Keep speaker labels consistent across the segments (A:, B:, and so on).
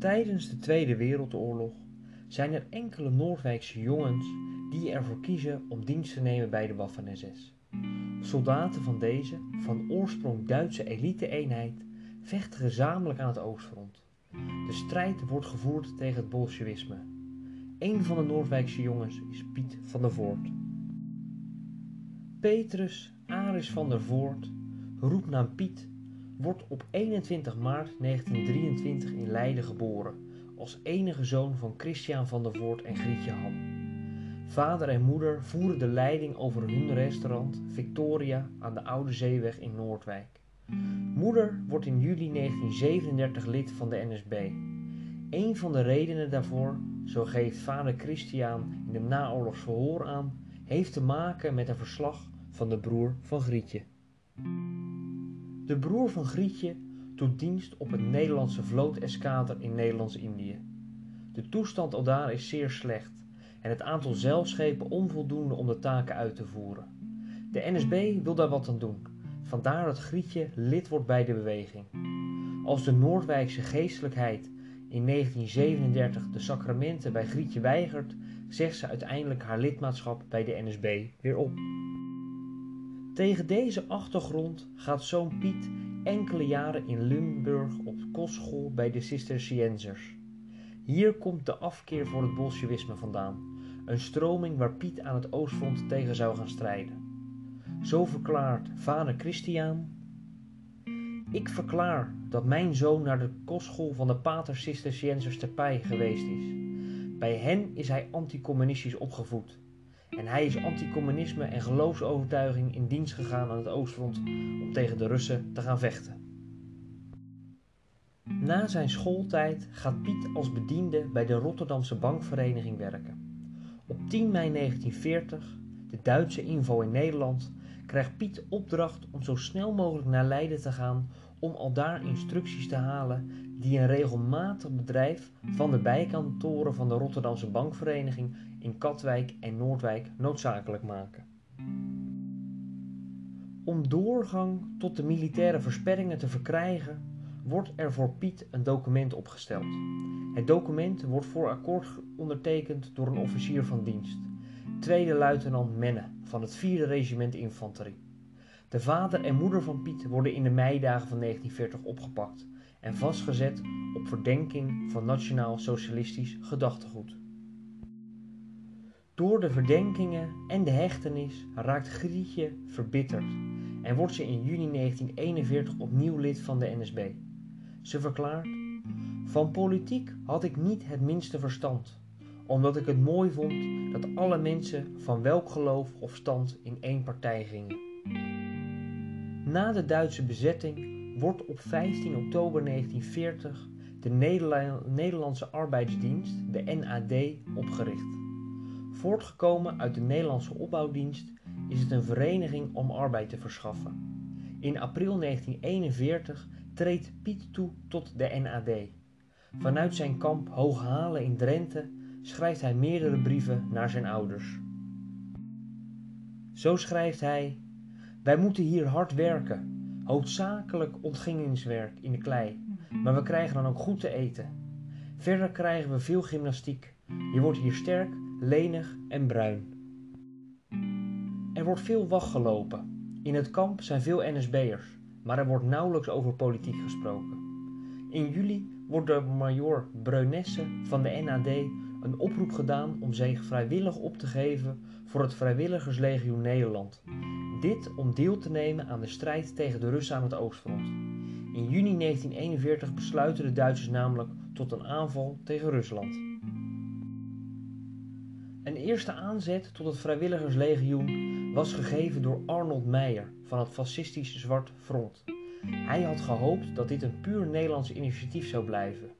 A: Tijdens de Tweede Wereldoorlog zijn er enkele Noordwijkse jongens die ervoor kiezen om dienst te nemen bij de Waffen-SS. Soldaten van deze, van oorsprong Duitse elite-eenheid, vechten gezamenlijk aan het oostfront. De strijd wordt gevoerd tegen het bolsjewisme. Een van de Noordwijkse jongens is Piet van der Voort. Petrus Aris van der Voort, roepnaam Piet, wordt op 21 maart 1923 in Leiden geboren als enige zoon van Christian van der Voort en Grietje Ham. Vader en moeder voeren de leiding over hun restaurant Victoria aan de Oude Zeeweg in Noordwijk. Moeder wordt in juli 1937 lid van de NSB. Een van de redenen daarvoor, zo geeft vader Christian in de naoorlogs verhoor aan, heeft te maken met een verslag van de broer van Grietje. De broer van Grietje doet dienst op het Nederlandse vlooteskader in Nederlands-Indië. De toestand aldaar is zeer slecht en het aantal zeilschepen onvoldoende om de taken uit te voeren. De NSB wil daar wat aan doen, vandaar dat Grietje lid wordt bij de beweging. Als de Noordwijkse geestelijkheid in 1937 de sacramenten bij Grietje weigert, zegt ze uiteindelijk haar lidmaatschap bij de NSB weer op. Tegen deze achtergrond gaat zoon Piet enkele jaren in Limburg op kostschool bij de Cisterciënsers. Hier komt de afkeer voor het bolsjewisme vandaan, een stroming waar Piet aan het oostfront tegen zou gaan strijden. Zo verklaart vader Christian: Ik verklaar dat mijn zoon naar de kostschool van de Pater Cisterciënsers te Pij geweest is. Bij hen is hij anticommunistisch opgevoed en hij is anticommunisme en geloofsovertuiging in dienst gegaan aan het oostfront om tegen de Russen te gaan vechten. Na zijn schooltijd gaat Piet als bediende bij de Rotterdamse Bankvereniging werken. Op 10 mei 1940, de Duitse inval in Nederland, krijgt Piet opdracht om zo snel mogelijk naar Leiden te gaan om al daar instructies te halen die een regelmatig bedrijf van de bijkantoren van de Rotterdamse Bankvereniging in Katwijk en Noordwijk noodzakelijk maken. Om doorgang tot de militaire versperringen te verkrijgen, wordt er voor Piet een document opgesteld. Het document wordt voor akkoord ondertekend door een officier van dienst, tweede luitenant Menne van het 4e regiment infanterie. De vader en moeder van Piet worden in de meidagen van 1940 opgepakt en vastgezet op verdenking van nationaal socialistisch gedachtegoed. Door de verdenkingen en de hechtenis raakt Grietje verbitterd en wordt ze in juni 1941 opnieuw lid van de NSB. Ze verklaart: Van politiek had ik niet het minste verstand, omdat ik het mooi vond dat alle mensen van welk geloof of stand in één partij gingen. Na de Duitse bezetting wordt op 15 oktober 1940 de Nederlandse Arbeidsdienst, de NAD, opgericht. Voortgekomen uit de Nederlandse opbouwdienst is het een vereniging om arbeid te verschaffen. In april 1941 treedt Piet toe tot de NAD. Vanuit zijn kamp Hooghalen in Drenthe schrijft hij meerdere brieven naar zijn ouders. Zo schrijft hij: Wij moeten hier hard werken, hoofdzakelijk ontgingingswerk in de klei, maar we krijgen dan ook goed te eten. Verder krijgen we veel gymnastiek. Je wordt hier sterk lenig en bruin. Er wordt veel wacht gelopen. In het kamp zijn veel NSB'ers, maar er wordt nauwelijks over politiek gesproken. In juli wordt door major Breunesse van de NAD een oproep gedaan om zich vrijwillig op te geven voor het Vrijwilligerslegioen Nederland. Dit om deel te nemen aan de strijd tegen de Russen aan het oostfront. In juni 1941 besluiten de Duitsers namelijk tot een aanval tegen Rusland. Een eerste aanzet tot het vrijwilligerslegioen was gegeven door Arnold Meijer van het fascistische Zwart Front. Hij had gehoopt dat dit een puur Nederlands initiatief zou blijven,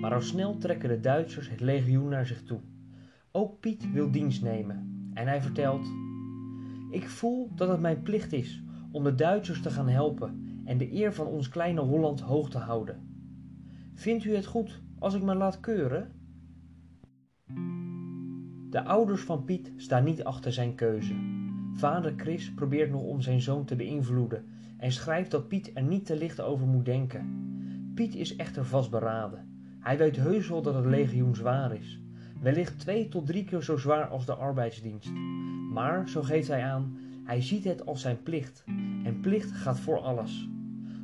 A: maar al snel trekken de Duitsers het legioen naar zich toe. Ook Piet wil dienst nemen en hij vertelt: Ik voel dat het mijn plicht is om de Duitsers te gaan helpen en de eer van ons kleine Holland hoog te houden. Vindt u het goed als ik me laat keuren? De ouders van Piet staan niet achter zijn keuze. Vader Chris probeert nog om zijn zoon te beïnvloeden en schrijft dat Piet er niet te licht over moet denken. Piet is echter vastberaden. Hij weet heus wel dat het legioen zwaar is, wellicht twee tot drie keer zo zwaar als de arbeidsdienst. Maar, zo geeft hij aan, hij ziet het als zijn plicht en plicht gaat voor alles.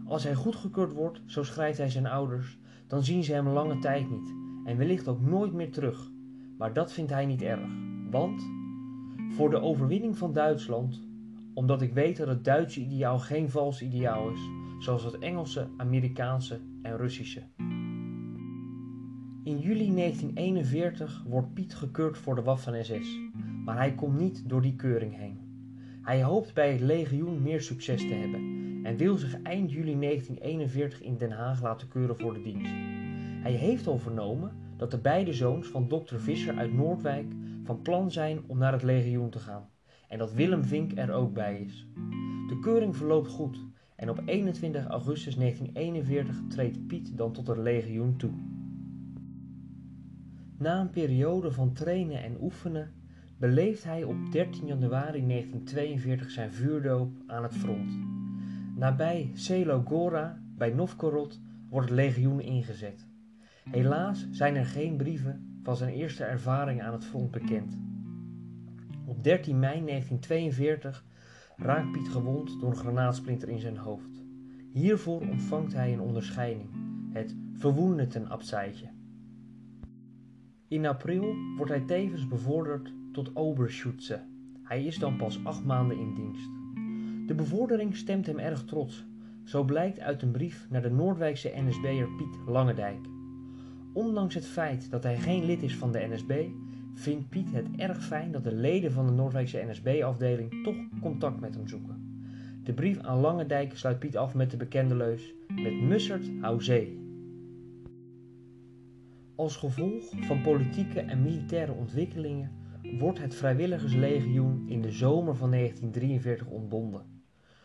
A: Als hij goedgekeurd wordt, zo schrijft hij zijn ouders, dan zien ze hem lange tijd niet en wellicht ook nooit meer terug. Maar dat vindt hij niet erg, want voor de overwinning van Duitsland, omdat ik weet dat het Duitse ideaal geen vals ideaal is, zoals het Engelse, Amerikaanse en Russische. In juli 1941 wordt Piet gekeurd voor de Waffen-SS, maar hij komt niet door die keuring heen. Hij hoopt bij het legioen meer succes te hebben en wil zich eind juli 1941 in Den Haag laten keuren voor de dienst. Hij heeft al vernomen dat de beide zoons van dokter Visser uit Noordwijk van plan zijn om naar het legioen te gaan en dat Willem Vink er ook bij is. De keuring verloopt goed en op 21 augustus 1941 treedt Piet dan tot het legioen toe. Na een periode van trainen en oefenen beleeft hij op 13 januari 1942 zijn vuurdoop aan het front. Nabij Selo Gora bij Novgorod wordt het legioen ingezet. Helaas zijn er geen brieven van zijn eerste ervaring aan het front bekend. Op 13 mei 1942 raakt Piet gewond door een granaatsplinter in zijn hoofd. Hiervoor ontvangt hij een onderscheiding, het Verwoendetenabzeitje. In april wordt hij tevens bevorderd tot Oberschütze. Hij is dan pas acht maanden in dienst. De bevordering stemt hem erg trots. Zo blijkt uit een brief naar de Noordwijkse NSB'er Piet Langendijk. Ondanks het feit dat hij geen lid is van de NSB, vindt Piet het erg fijn dat de leden van de Noordwijkse NSB-afdeling toch contact met hem zoeken. De brief aan Langendijk sluit Piet af met de bekende leus: Met Mussert hou zee. Als gevolg van politieke en militaire ontwikkelingen wordt het Vrijwilligerslegioen in de zomer van 1943 ontbonden.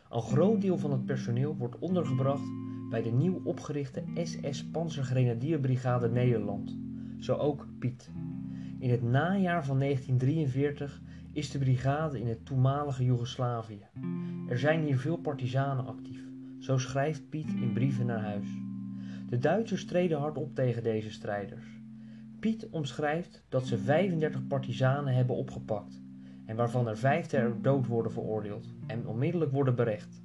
A: Een groot deel van het personeel wordt ondergebracht bij de nieuw opgerichte SS Panzergrenadierbrigade Nederland, zo ook Piet. In het najaar van 1943 is de brigade in het toenmalige Joegoslavië. Er zijn hier veel partizanen actief, zo schrijft Piet in brieven naar huis. De Duitsers treden hard op tegen deze strijders. Piet omschrijft dat ze 35 partizanen hebben opgepakt en waarvan er vijf ter dood worden veroordeeld en onmiddellijk worden berecht.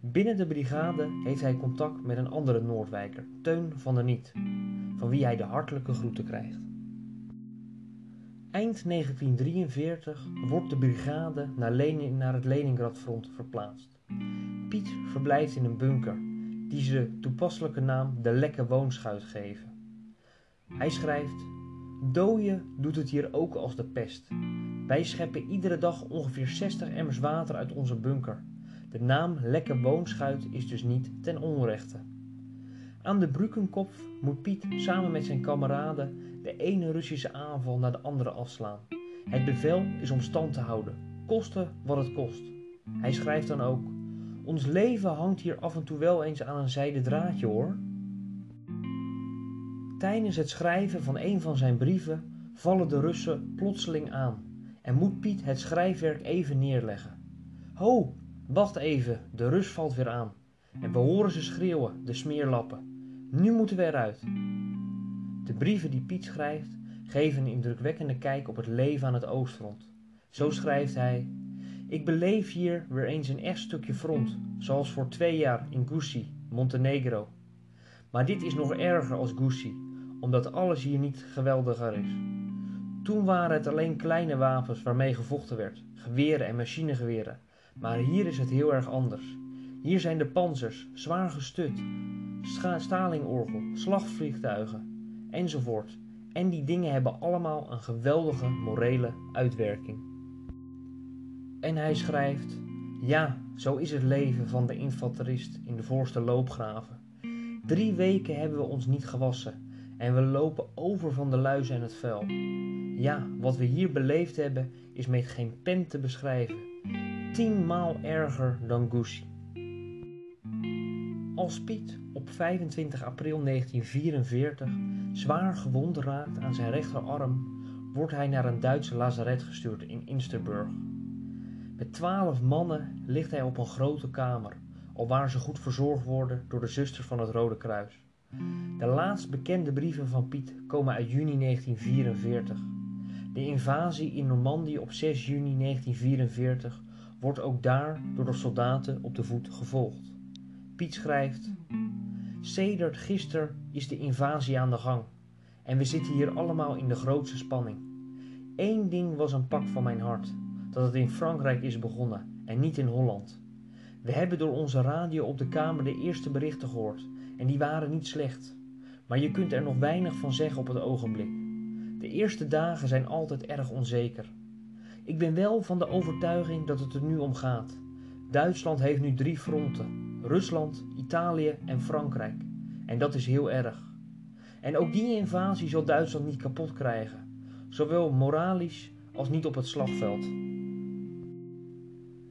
A: Binnen de brigade heeft hij contact met een andere Noordwijker, Teun van der Niet, van wie hij de hartelijke groeten krijgt. Eind 1943 wordt de brigade naar, naar het Leningradfront verplaatst. Piet verblijft in een bunker, die ze de toepasselijke naam de Lekke Woonschuit geven. Hij schrijft: Dooien doet het hier ook als de pest. Wij scheppen iedere dag ongeveer 60 emmers water uit onze bunker. De naam Lekke Woonschuit is dus niet ten onrechte. Aan de Brukenkopf moet Piet samen met zijn kameraden de ene Russische aanval naar de andere afslaan. Het bevel is om stand te houden, koste wat het kost. Hij schrijft dan ook: Ons leven hangt hier af en toe wel eens aan een zijden draadje hoor. Tijdens het schrijven van een van zijn brieven vallen de Russen plotseling aan en moet Piet het schrijfwerk even neerleggen. Ho, wacht even, de Rus valt weer aan. En we horen ze schreeuwen, de smeerlappen. Nu moeten we eruit. De brieven die Piet schrijft geven een indrukwekkende kijk op het leven aan het oostfront. Zo schrijft hij: Ik beleef hier weer eens een echt stukje front, zoals voor twee jaar in Gusi, Montenegro. Maar dit is nog erger als Gusi, omdat alles hier niet geweldiger is. Toen waren het alleen kleine wapens waarmee gevochten werd, geweren en machinegeweren, maar hier is het heel erg anders. Hier zijn de panzers, zwaar gestut, stalingorgel, slagvliegtuigen enzovoort. En die dingen hebben allemaal een geweldige morele uitwerking. En hij schrijft: Ja, zo is het leven van de infanterist in de voorste loopgraven. Drie weken hebben we ons niet gewassen en we lopen over van de luizen en het vuil. Ja, wat we hier beleefd hebben is met geen pen te beschrijven. Tienmaal erger dan Gucci. Als Piet op 25 april 1944 zwaar gewond raakt aan zijn rechterarm, wordt hij naar een Duitse lazaret gestuurd in Insterburg. Met twaalf mannen ligt hij op een grote kamer, alwaar ze goed verzorgd worden door de zusters van het Rode Kruis. De laatst bekende brieven van Piet komen uit juni 1944. De invasie in Normandië op 6 juni 1944 wordt ook daar door de soldaten op de voet gevolgd. Schrijft: Sedert gisteren is de invasie aan de gang en we zitten hier allemaal in de grootste spanning. Eén ding was een pak van mijn hart: dat het in Frankrijk is begonnen en niet in Holland. We hebben door onze radio op de Kamer de eerste berichten gehoord en die waren niet slecht. Maar je kunt er nog weinig van zeggen op het ogenblik. De eerste dagen zijn altijd erg onzeker. Ik ben wel van de overtuiging dat het er nu om gaat. Duitsland heeft nu drie fronten: Rusland, Italië en Frankrijk. En dat is heel erg. En ook die invasie zal Duitsland niet kapot krijgen, zowel moralisch als niet op het slagveld.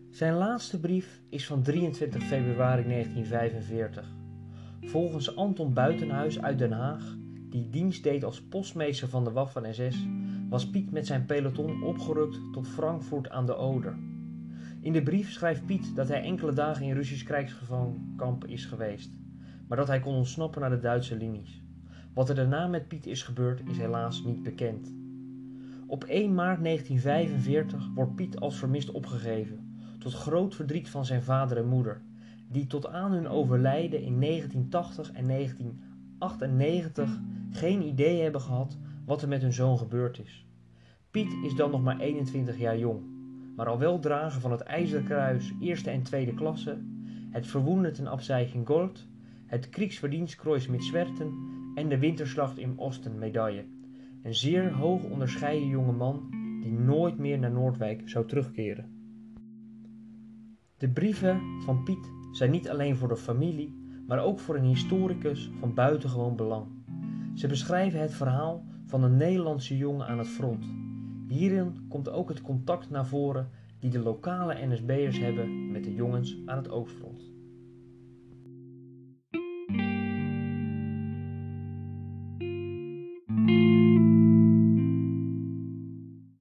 A: Zijn laatste brief is van 23 februari 1945. Volgens Anton Buitenhuis uit Den Haag, die dienst deed als postmeester van de Waffen-SS, was Piet met zijn peloton opgerukt tot Frankfurt aan de Oder. In de brief schrijft Piet dat hij enkele dagen in Russisch krijgsgevangenkamp is geweest, maar dat hij kon ontsnappen naar de Duitse linies. Wat er daarna met Piet is gebeurd is helaas niet bekend. Op 1 maart 1945 wordt Piet als vermist opgegeven, tot groot verdriet van zijn vader en moeder, die tot aan hun overlijden in 1980 en 1998 geen idee hebben gehad wat er met hun zoon gebeurd is. Piet is dan nog maar 21 jaar jong, maar al wel drager van het IJzerkruis eerste en tweede klasse, het verwoenden ten Abzeichen Gold, het Kriegsverdienstkreuz met Zwerten en de Winterslacht in Osten medaille. Een zeer hoog onderscheiden jonge man die nooit meer naar Noordwijk zou terugkeren. De brieven van Piet zijn niet alleen voor de familie, maar ook voor een historicus van buitengewoon belang. Ze beschrijven het verhaal van een Nederlandse jongen aan het front. Hierin komt ook het contact naar voren die de lokale NSB'ers hebben met de jongens aan het oostfront.